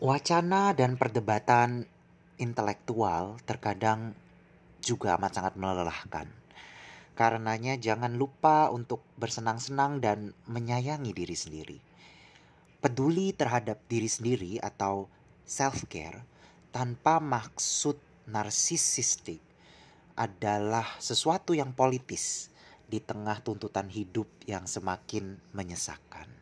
Wacana dan perdebatan intelektual terkadang juga amat sangat melelahkan. Karenanya jangan lupa untuk bersenang-senang dan menyayangi diri sendiri. Peduli terhadap diri sendiri atau self-care tanpa maksud narsisistik adalah sesuatu yang politis di tengah tuntutan hidup yang semakin menyesakkan.